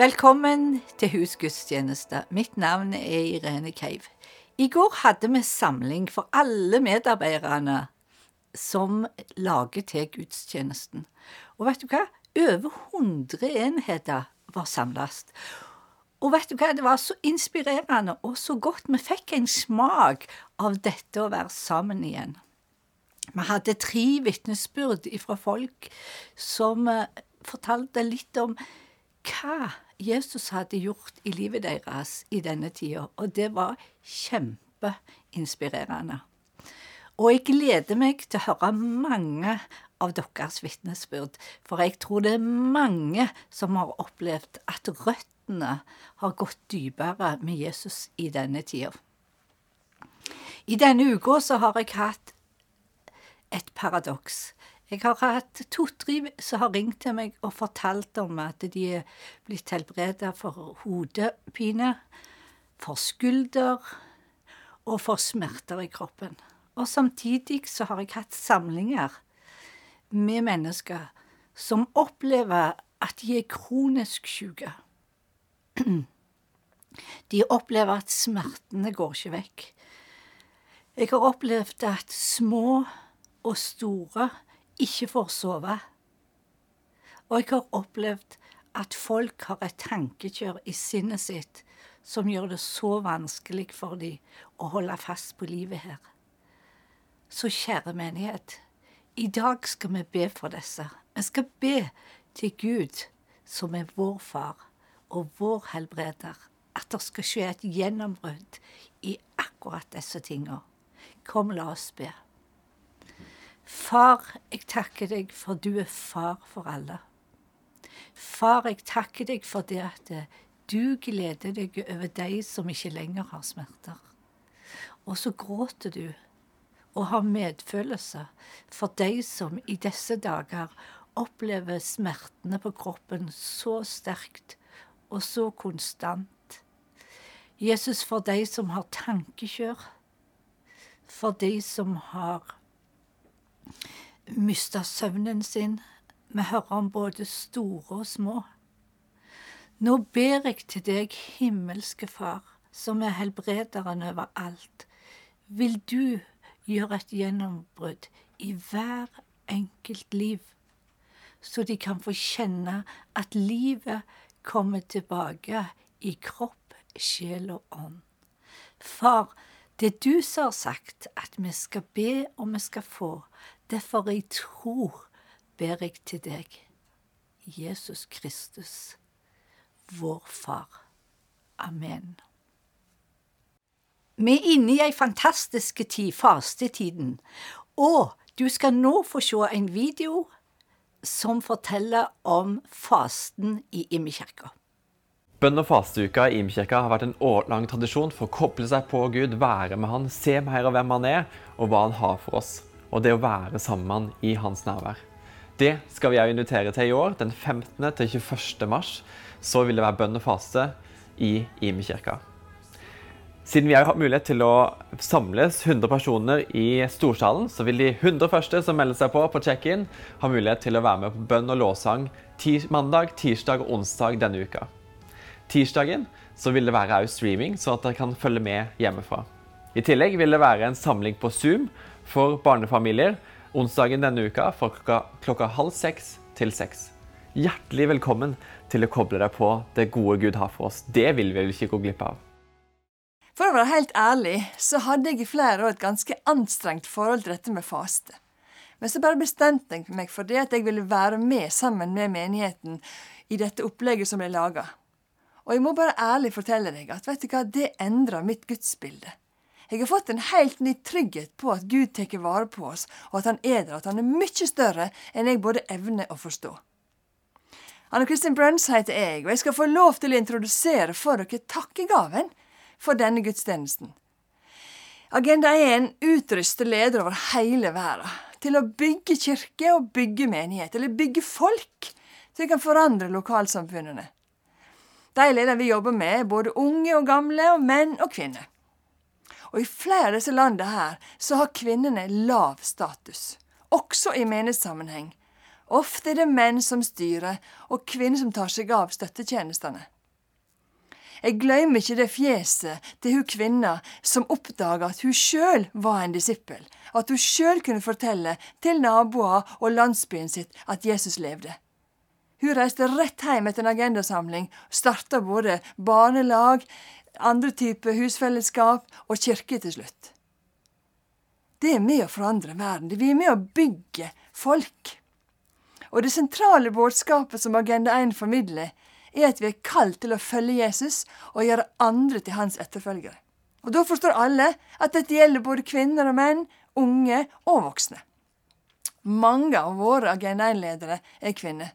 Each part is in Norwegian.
Velkommen til husgudstjeneste. Mitt navn er Irene Keiv. I går hadde vi samling for alle medarbeiderne som lager til gudstjenesten. Og vet du hva? Over 100 enheter var samlet. Og vet du hva, det var så inspirerende og så godt. Vi fikk en smak av dette å være sammen igjen. Vi hadde tre vitnesbyrd fra folk som eh, fortalte litt om hva Jesus hadde gjort i livet deres i denne tida, og det var kjempeinspirerende. Og jeg gleder meg til å høre mange av deres vitnesbyrd, for jeg tror det er mange som har opplevd at røttene har gått dypere med Jesus i denne tida. I denne uka så har jeg hatt et paradoks. Jeg har hatt to-tre som har ringt til meg og fortalt om at de er blitt helbredet for hodepine, for skulder og for smerter i kroppen. Og samtidig så har jeg hatt samlinger med mennesker som opplever at de er kronisk syke. De opplever at smertene går ikke vekk. Jeg har opplevd at små og store ikke får sove. Og jeg har opplevd at folk har et tankekjør i sinnet sitt som gjør det så vanskelig for dem å holde fast på livet her. Så kjære menighet, i dag skal vi be for disse. Vi skal be til Gud, som er vår far og vår helbreder, at det skal skje et gjennombrudd i akkurat disse tinga. Kom, la oss be. Far, jeg takker deg for du er far for alle. Far, jeg takker deg for det at du gleder deg over de som ikke lenger har smerter. Og så gråter du og har medfølelse for de som i disse dager opplever smertene på kroppen så sterkt og så konstant. Jesus, for de som har tankekjør, for de som har mista søvnen sin. Vi hører om både store og små. Nå ber jeg til deg, himmelske Far, som er helbrederen over alt. Vil du gjøre et gjennombrudd i hver enkelt liv, så de kan få kjenne at livet kommer tilbake i kropp, sjel og ånd. Far, det du som har sagt at vi skal be og vi skal få. Derfor i tro ber jeg til deg, Jesus Kristus, vår Far. Amen. Vi er inne i ei fantastisk tid, fastetiden, og du skal nå få se en video som forteller om fasten i Imekirka. Bønn- og fasteuka i Imkirka har vært en årlang tradisjon for å koble seg på Gud, være med Han, se mer av hvem Han er, og hva Han har for oss. Og det å være sammen i Hans nærvær. Det skal vi òg invitere til i år. Den 15. til 21. mars så vil det være bønn og faste i Imekirka. Siden vi har mulighet til å samles 100 personer i storsalen, så vil de 100 første som melder seg på på check-in, ha mulighet til å være med på bønn og lovsang mandag, tirsdag og onsdag denne uka. Tirsdagen så vil det være streaming, så at dere kan følge med hjemmefra. I tillegg vil det være en samling på Zoom for barnefamilier onsdagen denne uka fra klokka, klokka halv seks til seks. Hjertelig velkommen til å koble deg på det gode Gud har for oss. Det vil vi vel ikke gå glipp av. For å være helt ærlig, så hadde jeg i flere år et ganske anstrengt forhold til dette med faste. Men så bare bestemte jeg meg for det at jeg ville være med sammen med menigheten i dette opplegget som ble laga. Og jeg må bare ærlig fortelle deg at vet du hva, det endrer mitt gudsbilde. Jeg har fått en helt ny trygghet på at Gud tar vare på oss, og at Han er der, at Han er mye større enn jeg både evner å forstå. Anne Kristin Brøns heter jeg, og jeg skal få lov til å introdusere for dere takkegaven for denne gudstjenesten. Agenda 1 utruster ledere over hele verden til å bygge kirke og bygge menighet, eller bygge folk, så de kan forandre lokalsamfunnene. De lederne vi jobber med, er både unge og gamle, og menn og kvinner. Og i flere av disse landene her så har kvinnene lav status, også i menighetssammenheng. Ofte er det menn som styrer, og kvinner som tar seg av støttetjenestene. Jeg glemmer ikke det fjeset til hun kvinna som oppdaga at hun sjøl var en disippel, at hun sjøl kunne fortelle til naboer og landsbyen sitt at Jesus levde. Hun reiste rett hjem etter en agendasamling, starta både barnelag, andre typer husfellesskap og kirke til slutt. Det er med å forandre verden. Vi er med å bygge folk. Og det sentrale budskapet som Agenda 1 formidler, er at vi er kalt til å følge Jesus og gjøre andre til hans etterfølgere. Og Da forstår alle at dette gjelder både kvinner og menn, unge og voksne. Mange av våre Agenda 1-ledere er kvinner.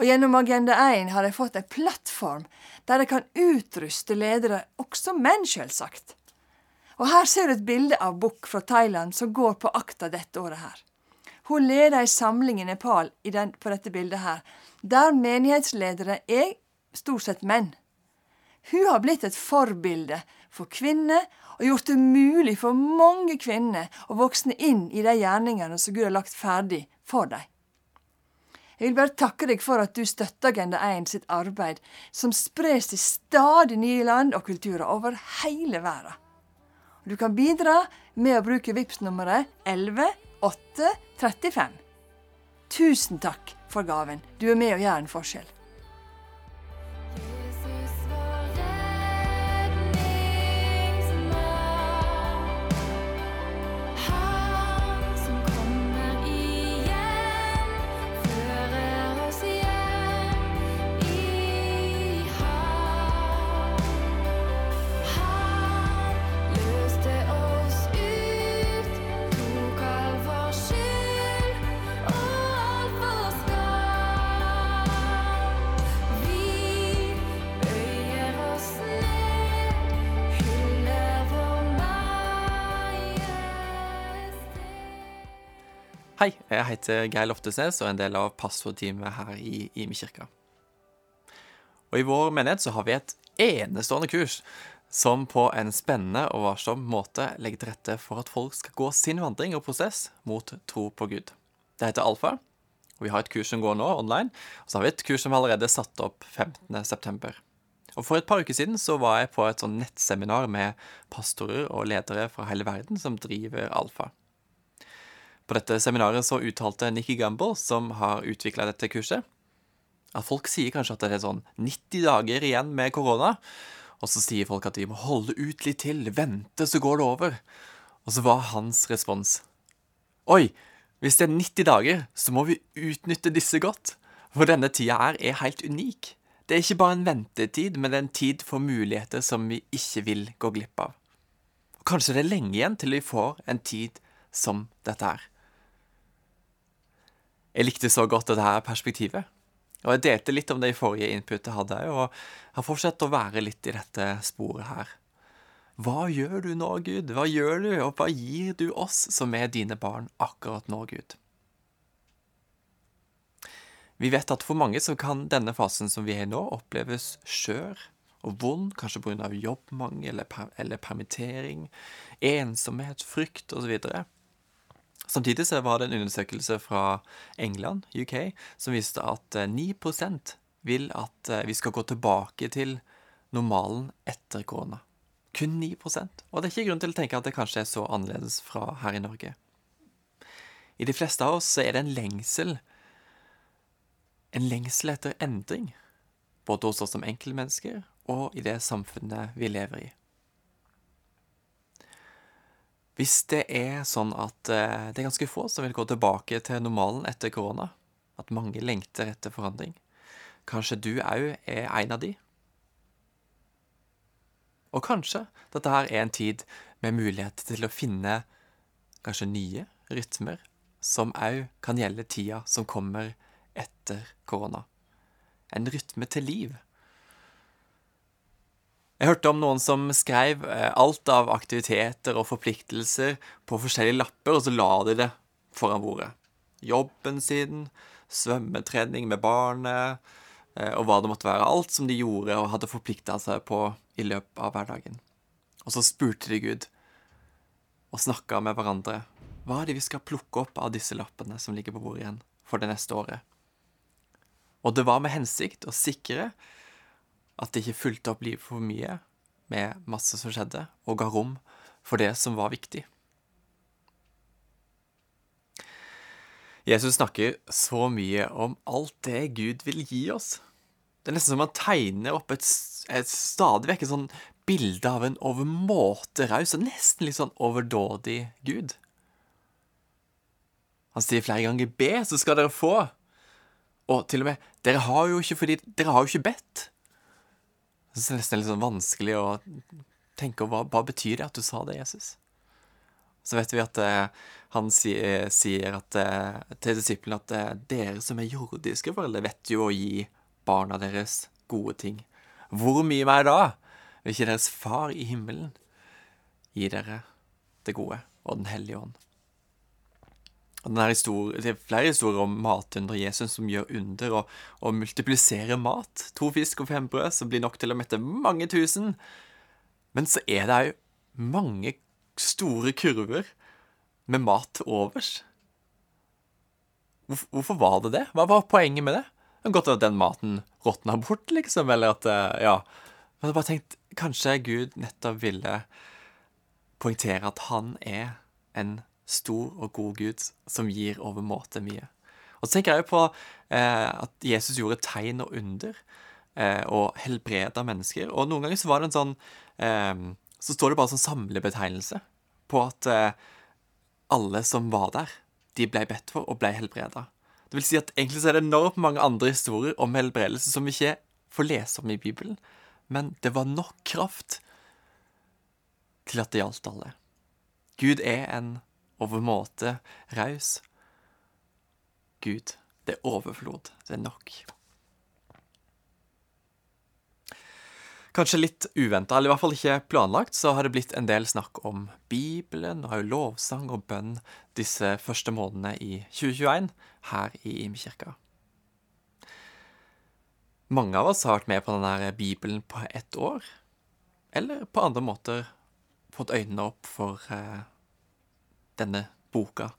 Og gjennom Agenda 1 har de fått en plattform der de kan utruste ledere, også menn, selvsagt. Og her ser du et bilde av Bukk fra Thailand som går på akta dette året her. Hun leder ei samling i Nepal i den, på dette bildet her, der menighetsledere er stort sett menn. Hun har blitt et forbilde for kvinner og gjort det mulig for mange kvinner å voksne inn i de gjerningene som Gud har lagt ferdig for dem. Jeg vil bare takke deg for at du støtter Agenda 1 sitt arbeid, som spres til stadig nye land og kulturer over hele verden. Du kan bidra med å bruke VIPS-nummeret 11 835. Tusen takk for gaven. Du er med og gjør en forskjell. Hei, jeg heter Geir Loftesnes og er en del av pastorteamet her i Imi kirka. Og I vår menighet så har vi et enestående kurs som på en spennende og varsom måte legger til rette for at folk skal gå sin vandring og prosess mot tro på Gud. Det heter Alfa, og vi har et kurs som går nå online. Og så har vi et kurs som allerede er satt opp 15.9. Og For et par uker siden så var jeg på et sånn nettseminar med pastorer og ledere fra hele verden som driver Alfa. På dette seminaret så uttalte Nikki Gamble, som har utvikla dette kurset, at folk sier kanskje at det er sånn 90 dager igjen med korona, og så sier folk at de må holde ut litt til, vente, så går det over. Og så var hans respons Oi, hvis det er 90 dager, så må vi utnytte disse godt. For denne tida her er helt unik. Det er ikke bare en ventetid, men en tid for muligheter som vi ikke vil gå glipp av. Og kanskje det er lenge igjen til vi får en tid som dette her. Jeg likte så godt dette her perspektivet. Og jeg delte litt om det i forrige input jeg hadde, og har fortsatt å være litt i dette sporet her. Hva gjør du nå, Gud? Hva gjør du, og hva gir du oss som er dine barn akkurat nå, Gud? Vi vet at for mange så kan denne fasen som vi er i nå, oppleves skjør og vond, kanskje pga. jobbmangel eller, per eller permittering, ensomhet, frykt osv. Samtidig så var det en undersøkelse fra England, UK, som viste at eh, 9 vil at eh, vi skal gå tilbake til normalen etter korona. Kun 9% Og det er ikke grunn til å tenke at det kanskje er så annerledes fra her i Norge. I de fleste av oss er det en lengsel en lengsel etter endring, både hos oss som enkeltmennesker og i det samfunnet vi lever i. Hvis det er sånn at eh, det er ganske få som vil gå tilbake til normalen etter korona, at mange lengter etter forandring, kanskje du òg er en av de? Og kanskje dette her er en tid med mulighet til å finne kanskje nye rytmer som òg kan gjelde tida som kommer etter korona. En rytme til liv. Jeg hørte om noen som skrev eh, alt av aktiviteter og forpliktelser på forskjellige lapper, og så la de det foran bordet. Jobben sin, svømmetrening med barnet, eh, og hva det måtte være. Alt som de gjorde og hadde forplikta seg på i løpet av hverdagen. Og så spurte de Gud, og snakka med hverandre. Hva er det vi skal plukke opp av disse lappene som ligger på bordet igjen? for det neste året. Og det var med hensikt å sikre at det ikke fulgte opp livet for mye med masse som skjedde, og ga rom for det som var viktig. Jesus snakker så mye om alt det Gud vil gi oss. Det er nesten som han tegner opp et, et stadig vekk et sånn bilde av en overmåte raus og nesten litt sånn overdådig Gud. Han sier flere ganger 'be, så skal dere få'. Og til og med 'dere har jo ikke fordi dere har jo ikke bedt'. Så det er litt sånn vanskelig å tenke over hva, hva betyr det at du sa det, Jesus? Så vet vi at eh, han sier, sier at, eh, til disiplene at eh, dere som er jordiske foreldre, vet jo å gi barna deres gode ting. Hvor mye mer da? Vil ikke deres far i himmelen gi dere det gode og Den hellige ånd? Den det er flere historier om matunder Jesus som gjør under og, og multipliserer mat. To fisk og fem brød som blir nok til å mette mange tusen. Men så er det òg mange store kurver med mat overs. Hvorfor, hvorfor var det det? Hva var poenget med det? Det er godt at den maten råtna bort, liksom, eller at eh, Ja. Men jeg bare tenkt Kanskje Gud nettopp ville poengtere at han er en stor og god Gud som gir overmåte mye. Og så tenker jeg på eh, at Jesus gjorde tegn og under eh, og helbreda mennesker. Og noen ganger så var det en sånn eh, Så står det bare som samlebetegnelse på at eh, alle som var der, de ble bedt for og ble helbreda. Det vil si at egentlig så er det enormt mange andre historier om helbredelse som vi ikke får lese om i Bibelen, men det var nok kraft til at det gjaldt alle. Gud er en overmåte raus Gud. Det er overflod. Det er nok. Kanskje litt uventa, eller i hvert fall ikke planlagt, så har det blitt en del snakk om Bibelen og også lovsang og bønn disse første månedene i 2021 her i Imekirka. Mange av oss har vært med på denne Bibelen på ett år, eller på andre måter fått øynene opp for eh, denne boka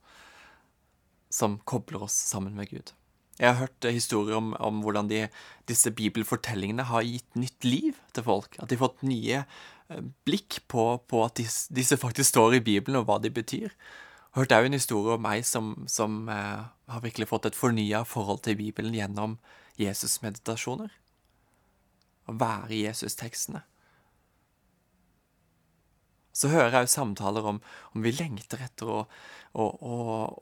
som kobler oss sammen med Gud. Jeg har hørt historier om, om hvordan de, disse bibelfortellingene har gitt nytt liv til folk. At de har fått nye eh, blikk på, på at disse, disse faktisk står i Bibelen, og hva de betyr. Jeg har hørt også en historie om meg som, som eh, har virkelig fått et fornya forhold til Bibelen gjennom Jesus-meditasjoner. Å være i Jesus-tekstene. Så hører jeg jo samtaler om, om vi lengter etter å, å, å,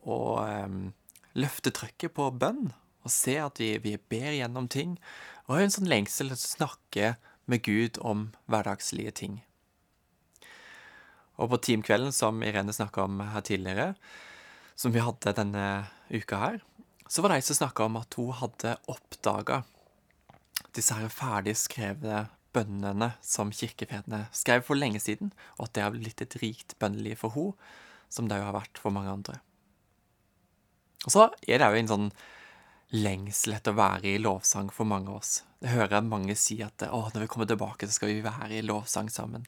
å um, løfte trøkket på bønn, og se at vi, vi ber gjennom ting, og har en sånn lengsel til å snakke med Gud om hverdagslige ting. Og på teamkvelden, som Irene snakka om her tidligere, som vi hadde denne uka her, så var det ei som snakka om at hun hadde oppdaga disse her ferdig skrevne bønnene som kirkefedrene skrev for lenge siden, og at det har blitt et rikt bønneliv for henne, som det jo har vært for mange andre. Og så er det jo en sånn lengsel etter å være i lovsang for mange av oss. Jeg hører mange si at å, når vi kommer tilbake, så skal vi være i lovsang sammen.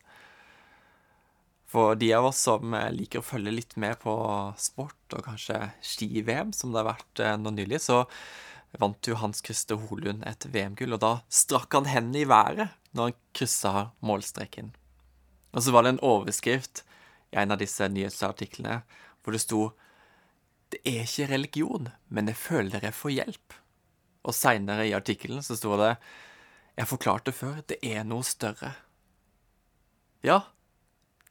For de av oss som eh, liker å følge litt med på sport, og kanskje ski-VM, som det har vært eh, nå nylig, så vant jo Hans Christer Holund et VM-gull, og da strakk han hendene i været når han kryssa målstreken. Og så var det en overskrift i en av disse nyhetsartiklene hvor det sto Det er ikke religion, men jeg føler dere får hjelp. Og seinere i artikkelen så sto det Jeg forklarte før, det er noe større. Ja,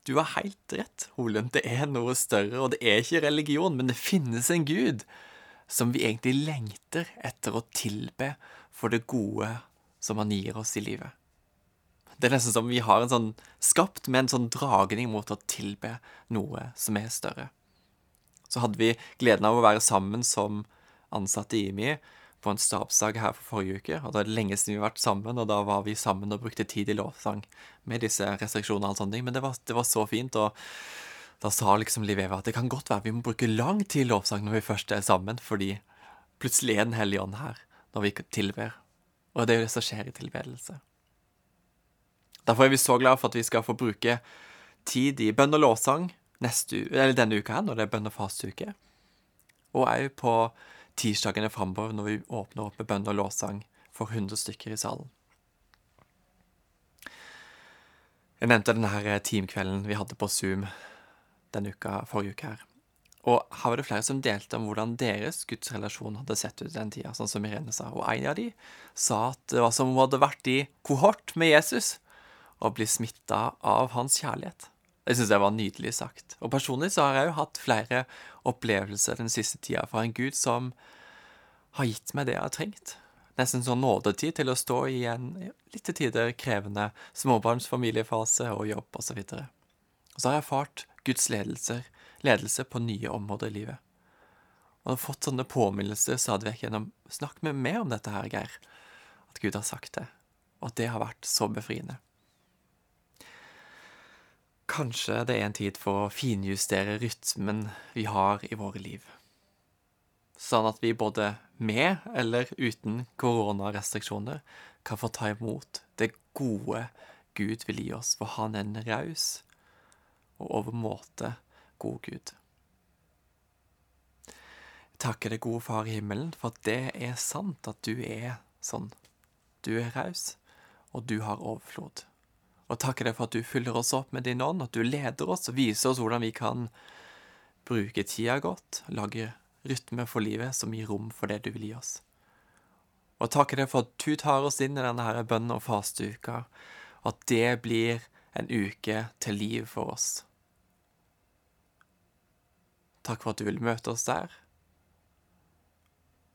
du har helt rett, Holund. Det er noe større, og det er ikke religion, men det finnes en gud som vi egentlig lengter etter å tilbe for det gode som han gir oss i livet. Det er nesten som vi har en sånn skapt med en sånn dragning mot å tilbe noe som er større. Så hadde vi gleden av å være sammen som ansatte i IMI på en stabsdag her for forrige uke. og Da er det lenge siden vi har vært sammen, og da var vi sammen og brukte tid i lovsang med disse restriksjonene og sånne ting. Men det var, det var så fint. og da sa liksom Liv Eva at det kan godt være vi må bruke lang tid i lovsang når vi først er sammen, fordi plutselig er Den hellige ånd her når vi tilber. Og det er jo det som skjer i tilbedelse. Derfor er vi så glad for at vi skal få bruke tid i bønn og lovsang denne uka her, når det er bønn- og fastuke. Og òg på tirsdagene framover når vi åpner opp med bønn og lovsang for 100 stykker i salen. Jeg nevnte denne teamkvelden vi hadde på Zoom denne uka, forrige uke her. Og her var det flere som delte om hvordan deres gudsrelasjon hadde sett ut den tida, sånn som Irene sa. Og en av de sa at det var som om hun hadde vært i kohort med Jesus og bli smitta av hans kjærlighet. Jeg syns det var nydelig sagt. Og personlig så har jeg jo hatt flere opplevelser den siste tida fra en gud som har gitt meg det jeg har trengt. Nesten sånn nådetid til å stå i en litt til tider krevende småbarnsfamiliefase og jobb osv. Og, og så har jeg erfart Guds ledelser, ledelse på nye områder i livet. Og har fått sånne påminnelser stadig vekk gjennom Snakk med meg om dette her, Geir. At Gud har sagt det. Og at det har vært så befriende. Kanskje det er en tid for å finjustere rytmen vi har i våre liv. Sånn at vi både med eller uten koronarestriksjoner kan få ta imot det gode Gud vil gi oss, for han er en raus og overmåte god Gud. Jeg takker deg, gode Far i himmelen, for at det er sant at du er sånn. Du er raus, og du har overflod. Og takker deg for at du fyller oss opp med din ånd, at du leder oss og viser oss hvordan vi kan bruke tida godt, lage rytme for livet som gir rom for det du vil gi oss. Og takker deg for at du tar oss inn i denne her bønn- og fasteuka, og at det blir en uke til liv for oss. Takk for at du vil møte oss der.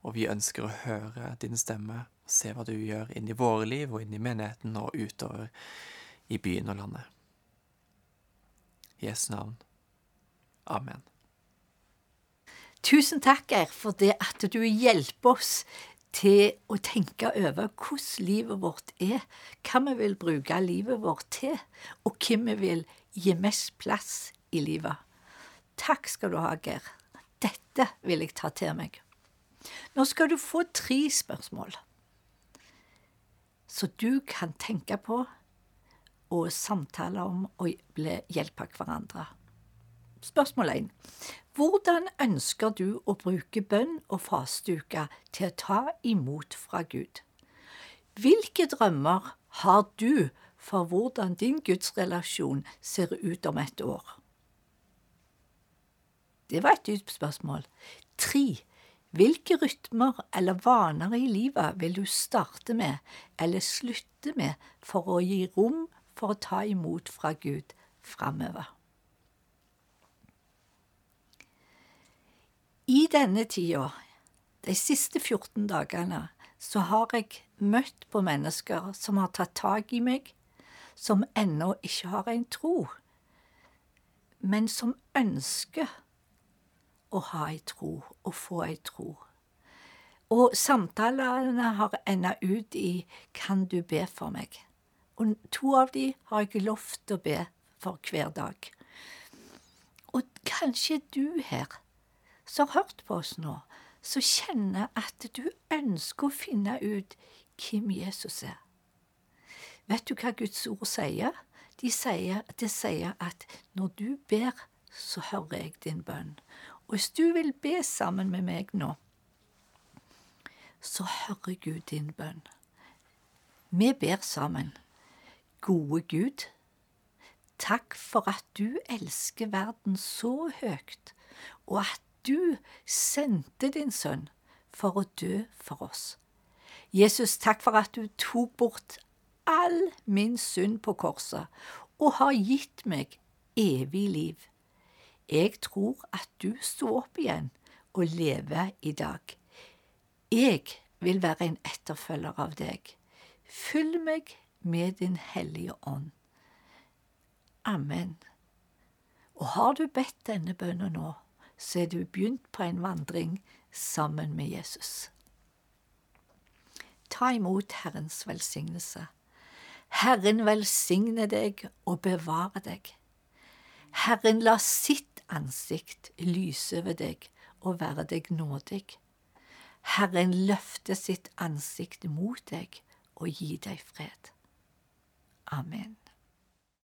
Og vi ønsker å høre din stemme og se hva du gjør inn i våre liv og inn i menigheten og utover i byen og landet. Jesu navn. Amen. Tusen takk, Geir, for det at du hjelper oss til å tenke over hvordan livet vårt er, hva vi vil bruke livet vårt til, og hvem vi vil gi mest plass i livet. Takk skal du ha, Geir. Dette vil jeg ta til meg. Nå skal du få tre spørsmål så du kan tenke på og samtale om og hjelpe hverandre. Spørsmål 1. Hvordan ønsker du å bruke bønn og fasteuke til å ta imot fra Gud? Hvilke drømmer har du for hvordan din gudsrelasjon ser ut om et år? Det var et dypt spørsmål. 3. Hvilke rytmer eller vaner i livet vil du starte med eller slutte med for å gi rom for å ta imot fra Gud framover? I denne tida, de siste 14 dagene, så har jeg møtt på mennesker som har tatt tak i meg, som ennå ikke har en tro, men som ønsker å ha ei tro, å få ei tro. Og samtalene har enda ut i Kan du be for meg? Og to av de har jeg lovt å be for hver dag. Og kanskje du her, som har hørt på oss nå, som kjenner at du ønsker å finne ut hvem Jesus er. Vet du hva Guds ord sier? De sier det sier at når du ber, så hører jeg din bønn. Og hvis du vil be sammen med meg nå, så hører Gud din bønn. Vi ber sammen. Gode Gud, takk for at du elsker verden så høyt, og at du sendte din sønn for å dø for oss. Jesus, takk for at du tok bort all min synd på korset og har gitt meg evig liv. Jeg tror at du sto opp igjen og lever i dag. Jeg vil være en etterfølger av deg. Fyll meg med Din hellige ånd. Amen. Og har du bedt denne bønnen nå, så er du begynt på en vandring sammen med Jesus. Ta imot Herrens velsignelse. Herren velsigne deg og bevare deg. Herren la sitt ansikt lyse over deg og være deg nådig. Herren løfte sitt ansikt mot deg og gi deg fred. Amen.